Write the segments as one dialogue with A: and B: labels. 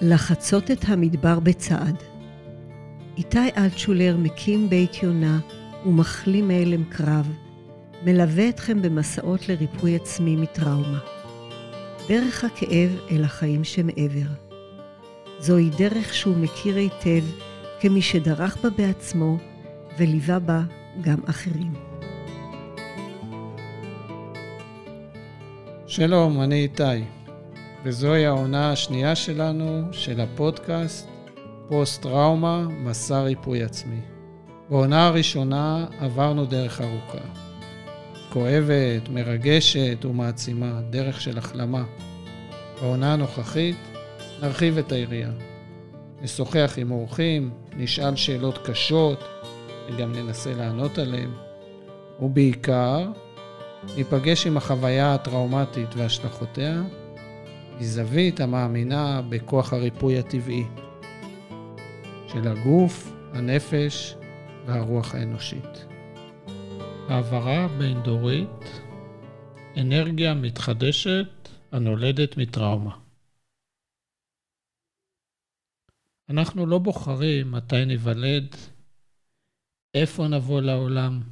A: לחצות את המדבר בצעד. איתי אלטשולר מקים בית יונה ומחלים מהלם קרב, מלווה אתכם במסעות לריפוי עצמי מטראומה. דרך הכאב אל החיים שמעבר. זוהי דרך שהוא מכיר היטב כמי שדרך בה בעצמו וליווה בה גם אחרים.
B: שלום, אני איתי, וזוהי העונה השנייה שלנו של הפודקאסט פוסט-טראומה, מסע ריפוי עצמי. בעונה הראשונה עברנו דרך ארוכה. כואבת, מרגשת ומעצימה, דרך של החלמה. בעונה הנוכחית נרחיב את היריעה. נשוחח עם אורחים, נשאל שאלות קשות וגם ננסה לענות עליהן. ובעיקר, ניפגש עם החוויה הטראומטית והשלכותיה מזווית המאמינה בכוח הריפוי הטבעי של הגוף, הנפש והרוח האנושית. העברה בין-דורית, אנרגיה מתחדשת הנולדת מטראומה. אנחנו לא בוחרים מתי ניוולד, איפה נבוא לעולם,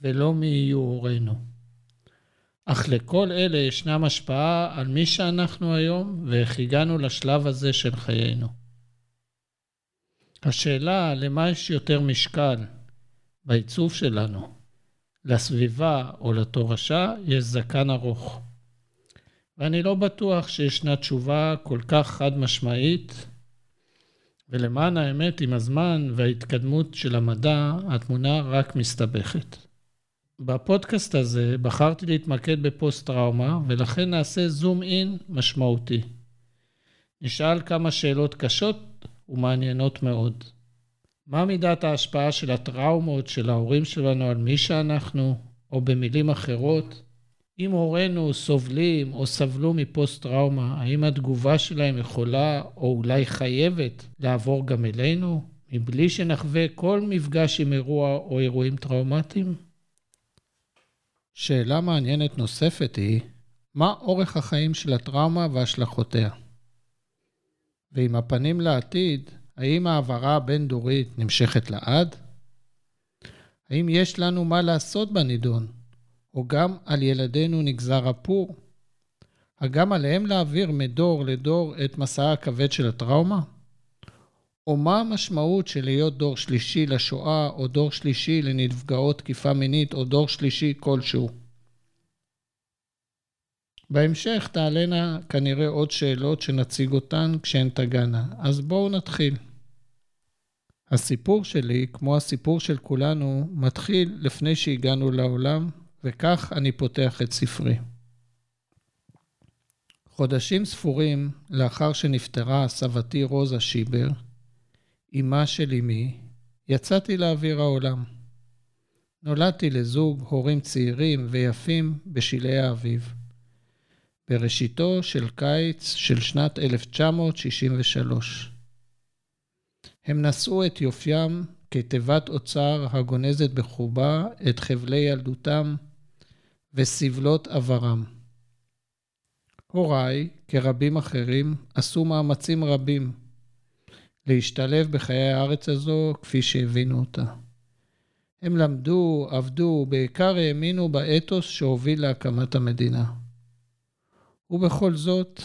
B: ולא מי יהיו הורינו. אך לכל אלה ישנם השפעה על מי שאנחנו היום ואיך הגענו לשלב הזה של חיינו. השאלה למה יש יותר משקל בעיצוב שלנו, לסביבה או לתורשה, יש זקן ארוך. ואני לא בטוח שישנה תשובה כל כך חד משמעית, ולמען האמת, עם הזמן וההתקדמות של המדע, התמונה רק מסתבכת. בפודקאסט הזה בחרתי להתמקד בפוסט-טראומה, ולכן נעשה זום אין משמעותי. נשאל כמה שאלות קשות ומעניינות מאוד. מה מידת ההשפעה של הטראומות של ההורים שלנו על מי שאנחנו, או במילים אחרות, אם הורינו סובלים או סבלו מפוסט-טראומה, האם התגובה שלהם יכולה או אולי חייבת לעבור גם אלינו, מבלי שנחווה כל מפגש עם אירוע או אירועים טראומטיים? שאלה מעניינת נוספת היא, מה אורך החיים של הטראומה והשלכותיה? ועם הפנים לעתיד, האם ההעברה הבין-דורית נמשכת לעד? האם יש לנו מה לעשות בנידון? או גם על ילדינו נגזר הפור? הגם עליהם להעביר מדור לדור את מסעה הכבד של הטראומה? או מה המשמעות של להיות דור שלישי לשואה, או דור שלישי לנפגעות תקיפה מינית, או דור שלישי כלשהו. בהמשך תעלנה כנראה עוד שאלות שנציג אותן כשהן תגענה, אז בואו נתחיל. הסיפור שלי, כמו הסיפור של כולנו, מתחיל לפני שהגענו לעולם, וכך אני פותח את ספרי. חודשים ספורים לאחר שנפטרה סבתי רוזה שיבר, אמה של אמי, יצאתי לאוויר העולם. נולדתי לזוג הורים צעירים ויפים בשלהי האביב. בראשיתו של קיץ של שנת 1963. הם נשאו את יופיים כתיבת אוצר הגונזת בחובה את חבלי ילדותם וסבלות עברם. הוריי, כרבים אחרים, עשו מאמצים רבים להשתלב בחיי הארץ הזו כפי שהבינו אותה. הם למדו, עבדו, בעיקר האמינו באתוס שהוביל להקמת המדינה. ובכל זאת,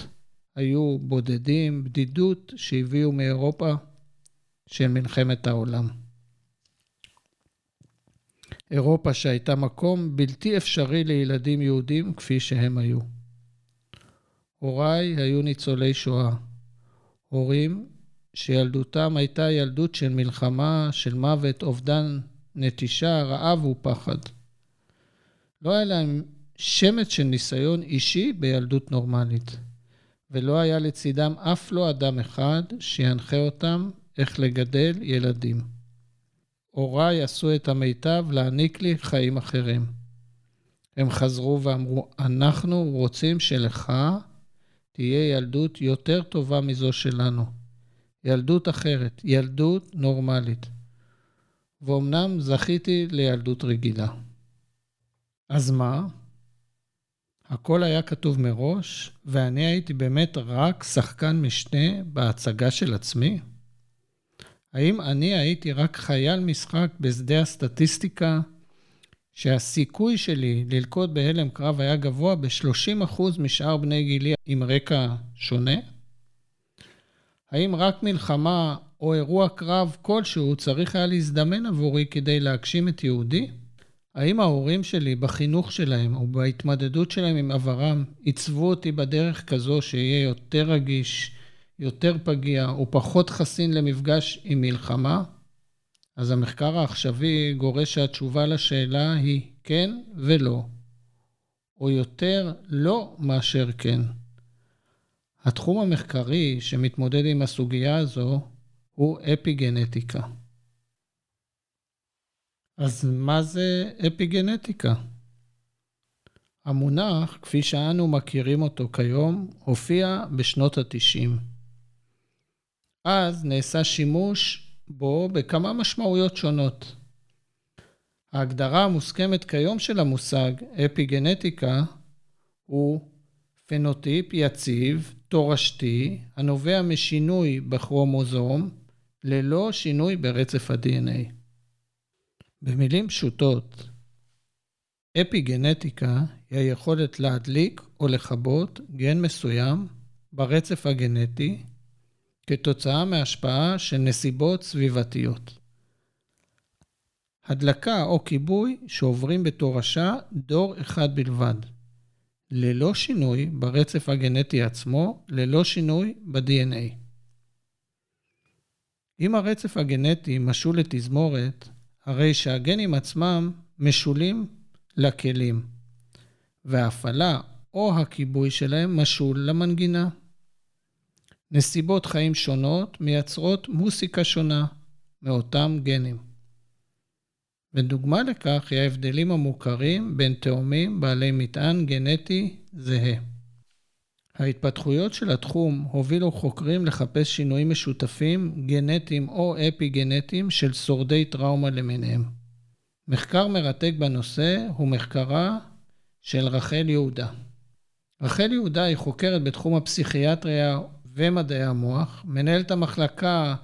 B: היו בודדים, בדידות שהביאו מאירופה של מלחמת העולם. אירופה שהייתה מקום בלתי אפשרי לילדים יהודים כפי שהם היו. הוריי היו ניצולי שואה. הורים שילדותם הייתה ילדות של מלחמה, של מוות, אובדן, נטישה, רעב ופחד. לא היה להם שמץ של ניסיון אישי בילדות נורמלית, ולא היה לצידם אף לא אדם אחד שינחה אותם איך לגדל ילדים. הוריי עשו את המיטב להעניק לי חיים אחרים. הם חזרו ואמרו, אנחנו רוצים שלך תהיה ילדות יותר טובה מזו שלנו. ילדות אחרת, ילדות נורמלית. ואומנם זכיתי לילדות רגילה. אז מה? הכל היה כתוב מראש, ואני הייתי באמת רק שחקן משנה בהצגה של עצמי? האם אני הייתי רק חייל משחק בשדה הסטטיסטיקה, שהסיכוי שלי ללקוט בהלם קרב היה גבוה ב-30% משאר בני גילי עם רקע שונה? האם רק מלחמה או אירוע קרב כלשהו צריך היה להזדמן עבורי כדי להגשים את יהודי? האם ההורים שלי, בחינוך שלהם או בהתמודדות שלהם עם עברם, עיצבו אותי בדרך כזו שאהיה יותר רגיש, יותר פגיע ופחות חסין למפגש עם מלחמה? אז המחקר העכשווי גורס שהתשובה לשאלה היא כן ולא, או יותר לא מאשר כן. התחום המחקרי שמתמודד עם הסוגיה הזו הוא אפיגנטיקה. אז מה זה אפיגנטיקה? המונח, כפי שאנו מכירים אותו כיום, הופיע בשנות ה-90. אז נעשה שימוש בו בכמה משמעויות שונות. ההגדרה המוסכמת כיום של המושג אפיגנטיקה הוא פנוטיפ יציב, תורשתי, הנובע משינוי בכרומוזום, ללא שינוי ברצף ה-DNA. במילים פשוטות, אפיגנטיקה היא היכולת להדליק או לכבות גן מסוים ברצף הגנטי כתוצאה מהשפעה של נסיבות סביבתיות. הדלקה או כיבוי שעוברים בתורשה דור אחד בלבד, ללא שינוי ברצף הגנטי עצמו, ללא שינוי ב-DNA. אם הרצף הגנטי משול לתזמורת, הרי שהגנים עצמם משולים לכלים, וההפעלה או הכיבוי שלהם משול למנגינה. נסיבות חיים שונות מייצרות מוסיקה שונה מאותם גנים. ודוגמה לכך היא ההבדלים המוכרים בין תאומים בעלי מטען גנטי זהה. ההתפתחויות של התחום הובילו חוקרים לחפש שינויים משותפים, גנטיים או אפי-גנטיים של שורדי טראומה למיניהם. מחקר מרתק בנושא הוא מחקרה של רחל יהודה. רחל יהודה היא חוקרת בתחום הפסיכיאטריה ומדעי המוח, מנהלת המחלקה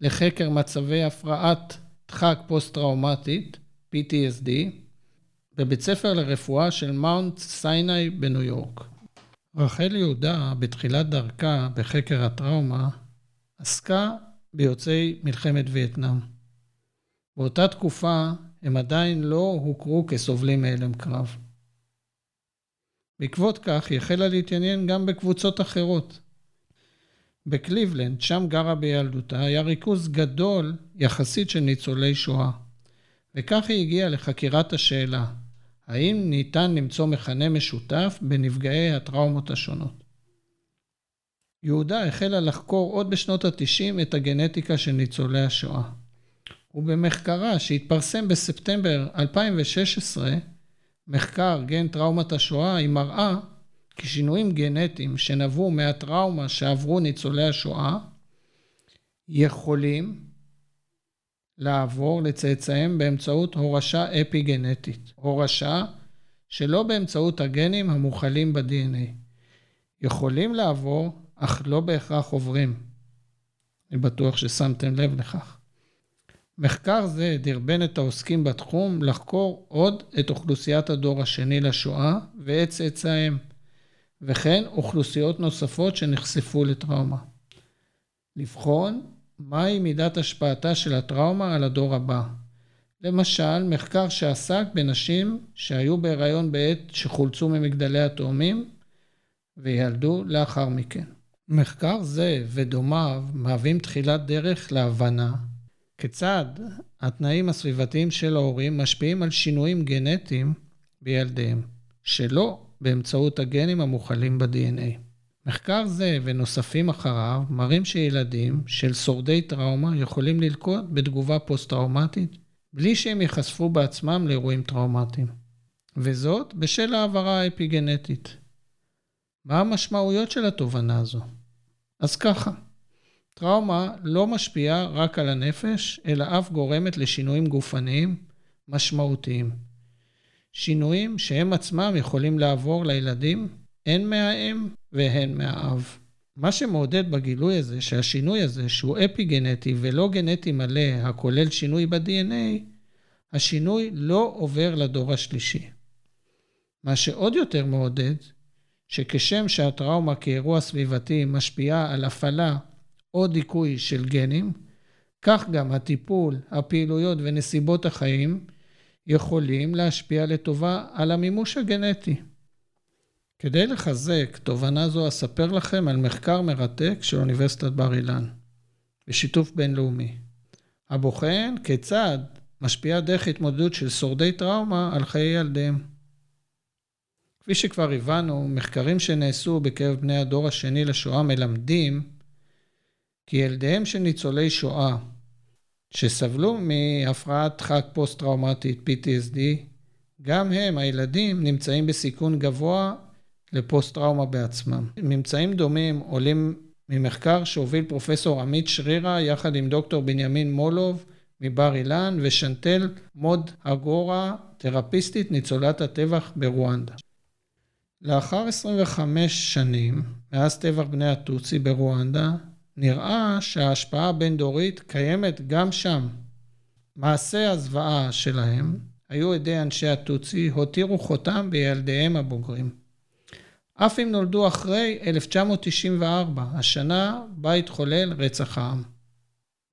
B: לחקר מצבי הפרעת דחק פוסט-טראומטית, PTSD, בבית ספר לרפואה של מאונט סיני בניו יורק. רחל יהודה, בתחילת דרכה בחקר הטראומה, עסקה ביוצאי מלחמת וייטנאם. באותה תקופה הם עדיין לא הוכרו כסובלים מהלם קרב. בעקבות כך היא החלה להתעניין גם בקבוצות אחרות. בקליבלנד, שם גרה בילדותה, היה ריכוז גדול יחסית של ניצולי שואה. וכך היא הגיעה לחקירת השאלה, האם ניתן למצוא מכנה משותף בנפגעי הטראומות השונות? יהודה החלה לחקור עוד בשנות ה-90 את הגנטיקה של ניצולי השואה. ובמחקרה שהתפרסם בספטמבר 2016, מחקר גן טראומת השואה, היא מראה כי שינויים גנטיים שנבעו מהטראומה שעברו ניצולי השואה, יכולים לעבור לצאצאיהם באמצעות הורשה אפי-גנטית, הורשה שלא באמצעות הגנים המוכלים ב-DNA. יכולים לעבור, אך לא בהכרח עוברים. אני בטוח ששמתם לב לכך. מחקר זה דרבן את העוסקים בתחום לחקור עוד את אוכלוסיית הדור השני לשואה ואת צאצאיהם, וכן אוכלוסיות נוספות שנחשפו לטראומה. לבחון מהי מידת השפעתה של הטראומה על הדור הבא. למשל, מחקר שעסק בנשים שהיו בהיריון בעת שחולצו ממגדלי התאומים וילדו לאחר מכן. מחקר זה ודומיו מהווים תחילת דרך להבנה כיצד התנאים הסביבתיים של ההורים משפיעים על שינויים גנטיים בילדיהם, שלא באמצעות הגנים המוכלים ב-DNA. מחקר זה ונוספים אחריו מראים שילדים של שורדי טראומה יכולים ללקות בתגובה פוסט-טראומטית בלי שהם ייחשפו בעצמם לאירועים טראומטיים. וזאת בשל העברה האפיגנטית. מה המשמעויות של התובנה הזו? אז ככה, טראומה לא משפיעה רק על הנפש, אלא אף גורמת לשינויים גופניים משמעותיים. שינויים שהם עצמם יכולים לעבור לילדים, הן מהאם והן מהאב. מה שמעודד בגילוי הזה, שהשינוי הזה, שהוא אפי-גנטי ולא גנטי מלא, הכולל שינוי ב-DNA, השינוי לא עובר לדור השלישי. מה שעוד יותר מעודד, שכשם שהטראומה כאירוע סביבתי משפיעה על הפעלה או דיכוי של גנים, כך גם הטיפול, הפעילויות ונסיבות החיים יכולים להשפיע לטובה על המימוש הגנטי. כדי לחזק תובנה זו אספר לכם על מחקר מרתק של אוניברסיטת בר אילן, בשיתוף בינלאומי, הבוחן כיצד משפיעה דרך התמודדות של שורדי טראומה על חיי ילדיהם. כפי שכבר הבנו, מחקרים שנעשו בקרב בני הדור השני לשואה מלמדים כי ילדיהם של ניצולי שואה שסבלו מהפרעת דחק פוסט-טראומטית PTSD, גם הם, הילדים, נמצאים בסיכון גבוה לפוסט-טראומה בעצמם. ממצאים דומים עולים ממחקר שהוביל פרופסור עמית שרירה יחד עם דוקטור בנימין מולוב מבר אילן ושנטל מוד אגורה, תרפיסטית ניצולת הטבח ברואנדה. לאחר 25 שנים מאז טבח בני הטוצי ברואנדה, נראה שההשפעה הבין-דורית קיימת גם שם. מעשי הזוועה שלהם היו ידי אנשי הטוצי, הותירו חותם בילדיהם הבוגרים. אף אם נולדו אחרי 1994, השנה בה התחולל רצח העם.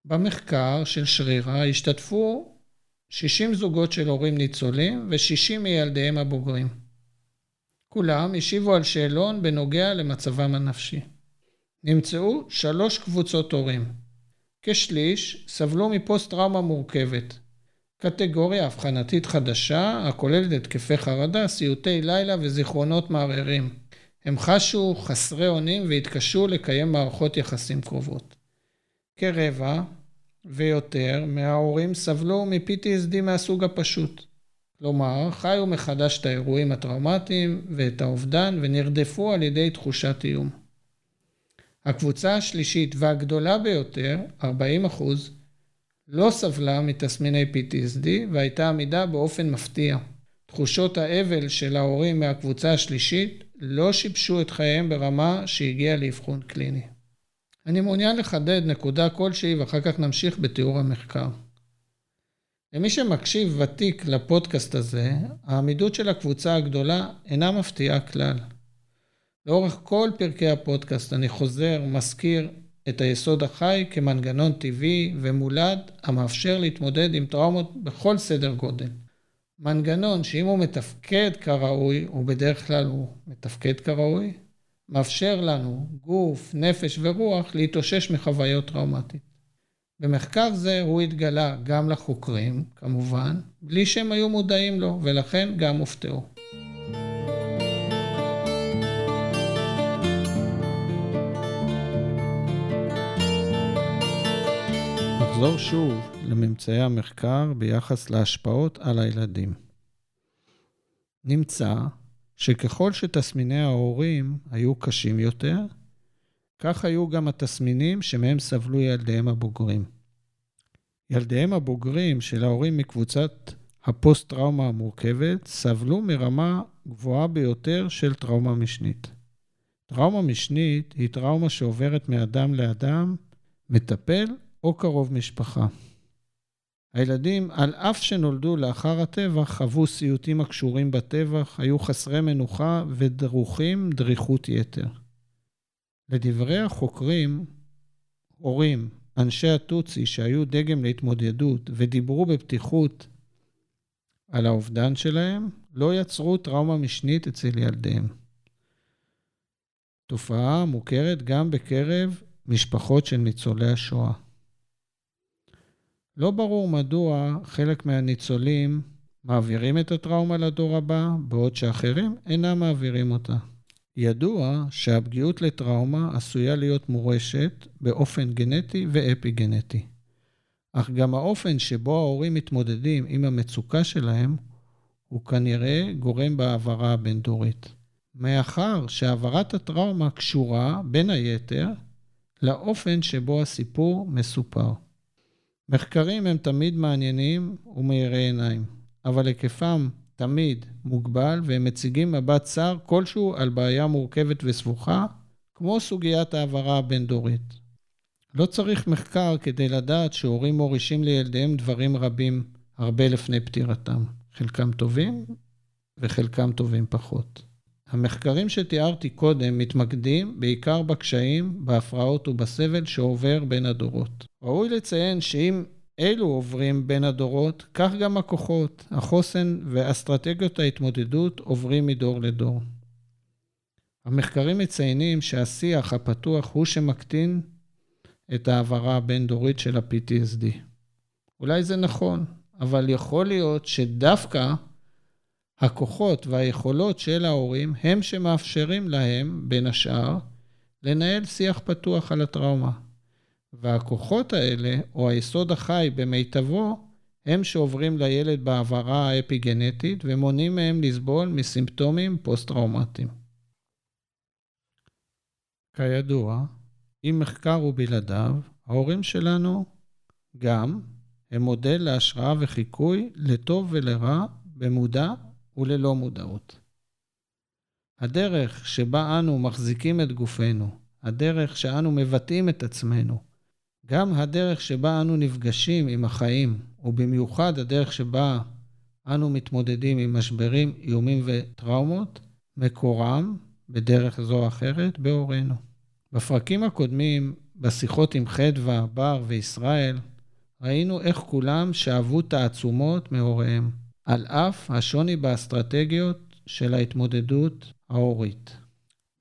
B: במחקר של שרירה השתתפו 60 זוגות של הורים ניצולים ו-60 מילדיהם הבוגרים. כולם השיבו על שאלון בנוגע למצבם הנפשי. נמצאו שלוש קבוצות הורים. כשליש סבלו מפוסט-טראומה מורכבת. קטגוריה אבחנתית חדשה הכוללת התקפי חרדה, סיוטי לילה וזיכרונות מערערים. הם חשו חסרי אונים והתקשו לקיים מערכות יחסים קרובות. כרבע ויותר מההורים סבלו מ-PTSD מהסוג הפשוט. כלומר, חיו מחדש את האירועים הטראומטיים ואת האובדן ונרדפו על ידי תחושת איום. הקבוצה השלישית והגדולה ביותר, 40 אחוז, לא סבלה מתסמיני PTSD והייתה עמידה באופן מפתיע. תחושות האבל של ההורים מהקבוצה השלישית לא שיבשו את חייהם ברמה שהגיעה לאבחון קליני. אני מעוניין לחדד נקודה כלשהי ואחר כך נמשיך בתיאור המחקר. למי שמקשיב ותיק לפודקאסט הזה, העמידות של הקבוצה הגדולה אינה מפתיעה כלל. לאורך כל פרקי הפודקאסט אני חוזר, מזכיר את היסוד החי כמנגנון טבעי ומולד המאפשר להתמודד עם טראומות בכל סדר גודל. מנגנון שאם הוא מתפקד כראוי, ובדרך כלל הוא מתפקד כראוי, מאפשר לנו, גוף, נפש ורוח, להתאושש מחוויות טראומטית. במחקר זה הוא התגלה גם לחוקרים, כמובן, בלי שהם היו מודעים לו, ולכן גם הופתעו. נחזור שוב לממצאי המחקר ביחס להשפעות על הילדים. נמצא שככל שתסמיני ההורים היו קשים יותר, כך היו גם התסמינים שמהם סבלו ילדיהם הבוגרים. ילדיהם הבוגרים של ההורים מקבוצת הפוסט-טראומה המורכבת סבלו מרמה גבוהה ביותר של טראומה משנית. טראומה משנית היא טראומה שעוברת מאדם לאדם, מטפל או קרוב משפחה. הילדים, על אף שנולדו לאחר הטבח, חוו סיוטים הקשורים בטבח, היו חסרי מנוחה ודרוכים דריכות יתר. לדברי החוקרים, הורים, אנשי הטוצי שהיו דגם להתמודדות ודיברו בפתיחות על האובדן שלהם, לא יצרו טראומה משנית אצל ילדיהם. תופעה מוכרת גם בקרב משפחות של ניצולי השואה. לא ברור מדוע חלק מהניצולים מעבירים את הטראומה לדור הבא, בעוד שאחרים אינם מעבירים אותה. ידוע שהפגיעות לטראומה עשויה להיות מורשת באופן גנטי ואפי-גנטי. אך גם האופן שבו ההורים מתמודדים עם המצוקה שלהם הוא כנראה גורם בהעברה הבין-דורית. מאחר שהעברת הטראומה קשורה, בין היתר, לאופן שבו הסיפור מסופר. מחקרים הם תמיד מעניינים ומאירי עיניים, אבל היקפם תמיד מוגבל, והם מציגים מבט צר כלשהו על בעיה מורכבת וסבוכה, כמו סוגיית העברה הבין-דורית. לא צריך מחקר כדי לדעת שהורים מורישים לילדיהם דברים רבים הרבה לפני פטירתם. חלקם טובים וחלקם טובים פחות. המחקרים שתיארתי קודם מתמקדים בעיקר בקשיים, בהפרעות ובסבל שעובר בין הדורות. ראוי לציין שאם אלו עוברים בין הדורות, כך גם הכוחות, החוסן ואסטרטגיות ההתמודדות עוברים מדור לדור. המחקרים מציינים שהשיח הפתוח הוא שמקטין את ההעברה הבין-דורית של ה-PTSD. אולי זה נכון, אבל יכול להיות שדווקא הכוחות והיכולות של ההורים הם שמאפשרים להם, בין השאר, לנהל שיח פתוח על הטראומה. והכוחות האלה, או היסוד החי במיטבו, הם שעוברים לילד בהעברה האפיגנטית ומונעים מהם לסבול מסימפטומים פוסט-טראומטיים. כידוע, אם מחקר הוא בלעדיו, ההורים שלנו גם הם מודל להשראה וחיקוי לטוב ולרע, במודע וללא מודעות. הדרך שבה אנו מחזיקים את גופנו, הדרך שאנו מבטאים את עצמנו, גם הדרך שבה אנו נפגשים עם החיים, ובמיוחד הדרך שבה אנו מתמודדים עם משברים, איומים וטראומות, מקורם, בדרך זו או אחרת, בהורינו. בפרקים הקודמים, בשיחות עם חדווה, בר וישראל, ראינו איך כולם שאבו תעצומות מהוריהם, על אף השוני באסטרטגיות של ההתמודדות ההורית.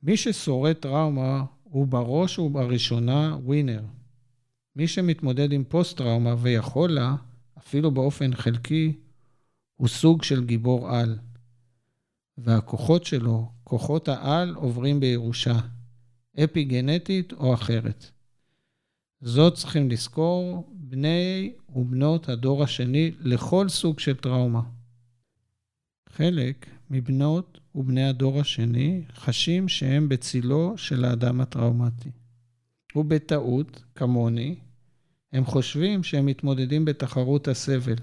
B: מי ששורד טראומה הוא בראש ובראשונה ווינר. מי שמתמודד עם פוסט-טראומה ויכול לה, אפילו באופן חלקי, הוא סוג של גיבור על. והכוחות שלו, כוחות העל, עוברים בירושה, אפי-גנטית או אחרת. זאת צריכים לזכור בני ובנות הדור השני לכל סוג של טראומה. חלק מבנות ובני הדור השני חשים שהם בצילו של האדם הטראומטי. ובטעות, כמוני, הם חושבים שהם מתמודדים בתחרות הסבל,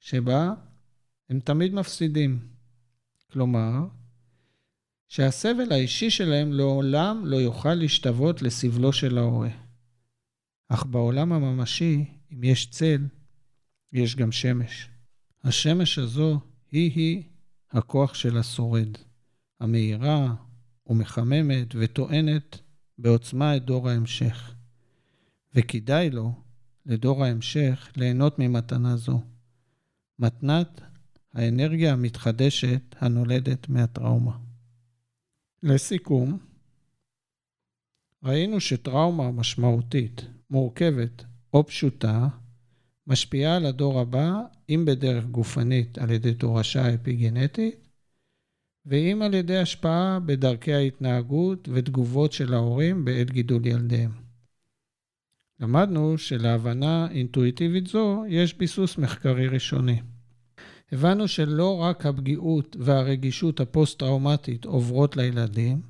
B: שבה הם תמיד מפסידים. כלומר, שהסבל האישי שלהם לעולם לא יוכל להשתוות לסבלו של ההורה. אך בעולם הממשי, אם יש צל, יש גם שמש. השמש הזו היא-היא הכוח של השורד, המאירה ומחממת וטוענת בעוצמה את דור ההמשך. וכדאי לו, לדור ההמשך, ליהנות ממתנה זו. מתנת האנרגיה המתחדשת הנולדת מהטראומה. לסיכום, ראינו שטראומה משמעותית, מורכבת או פשוטה, משפיעה על הדור הבא, אם בדרך גופנית על ידי תורשה אפיגנטית, ואם על ידי השפעה בדרכי ההתנהגות ותגובות של ההורים בעת גידול ילדיהם. למדנו שלהבנה אינטואיטיבית זו יש ביסוס מחקרי ראשוני. הבנו שלא רק הפגיעות והרגישות הפוסט-טראומטית עוברות לילדים,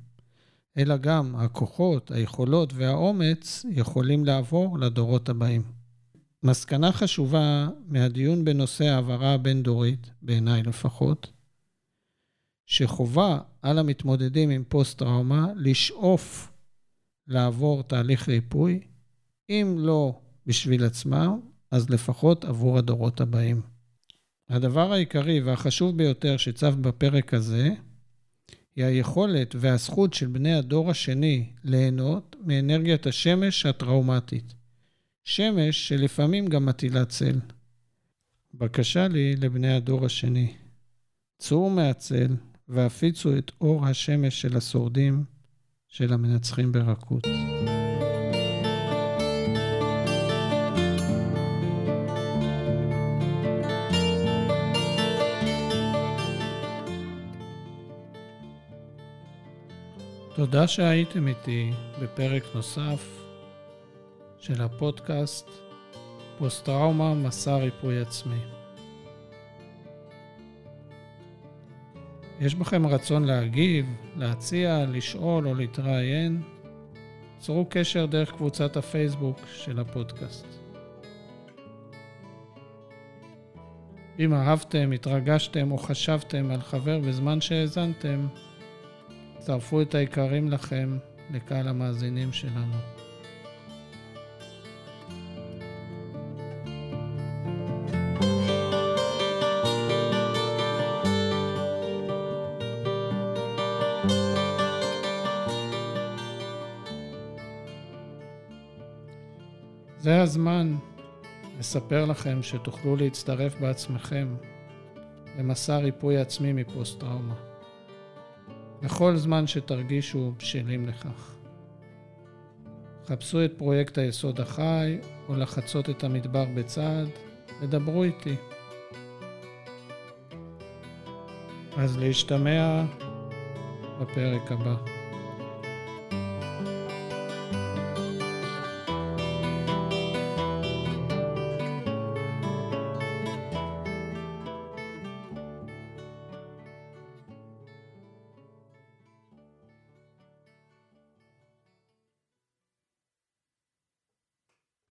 B: אלא גם הכוחות, היכולות והאומץ יכולים לעבור לדורות הבאים. מסקנה חשובה מהדיון בנושא העברה הבין-דורית, בעיניי לפחות, שחובה על המתמודדים עם פוסט-טראומה לשאוף לעבור תהליך ריפוי, אם לא בשביל עצמם, אז לפחות עבור הדורות הבאים. הדבר העיקרי והחשוב ביותר שצף בפרק הזה, היא היכולת והזכות של בני הדור השני ליהנות מאנרגיית השמש הטראומטית. שמש שלפעמים גם מטילה צל. בקשה לי לבני הדור השני, צאו מהצל והפיצו את אור השמש של השורדים, של המנצחים ברכות. תודה שהייתם איתי בפרק נוסף של הפודקאסט פוסט-טראומה, מסע ריפוי עצמי. יש בכם רצון להגיב, להציע, לשאול או להתראיין? צרו קשר דרך קבוצת הפייסבוק של הפודקאסט. אם אהבתם, התרגשתם או חשבתם על חבר בזמן שהאזנתם, צרפו את היקרים לכם לקהל המאזינים שלנו. לספר לכם שתוכלו להצטרף בעצמכם למסע ריפוי עצמי מפוסט-טראומה. בכל זמן שתרגישו בשלים לכך. חפשו את פרויקט היסוד החי, או לחצות את המדבר בצעד, ודברו איתי. אז להשתמע בפרק הבא.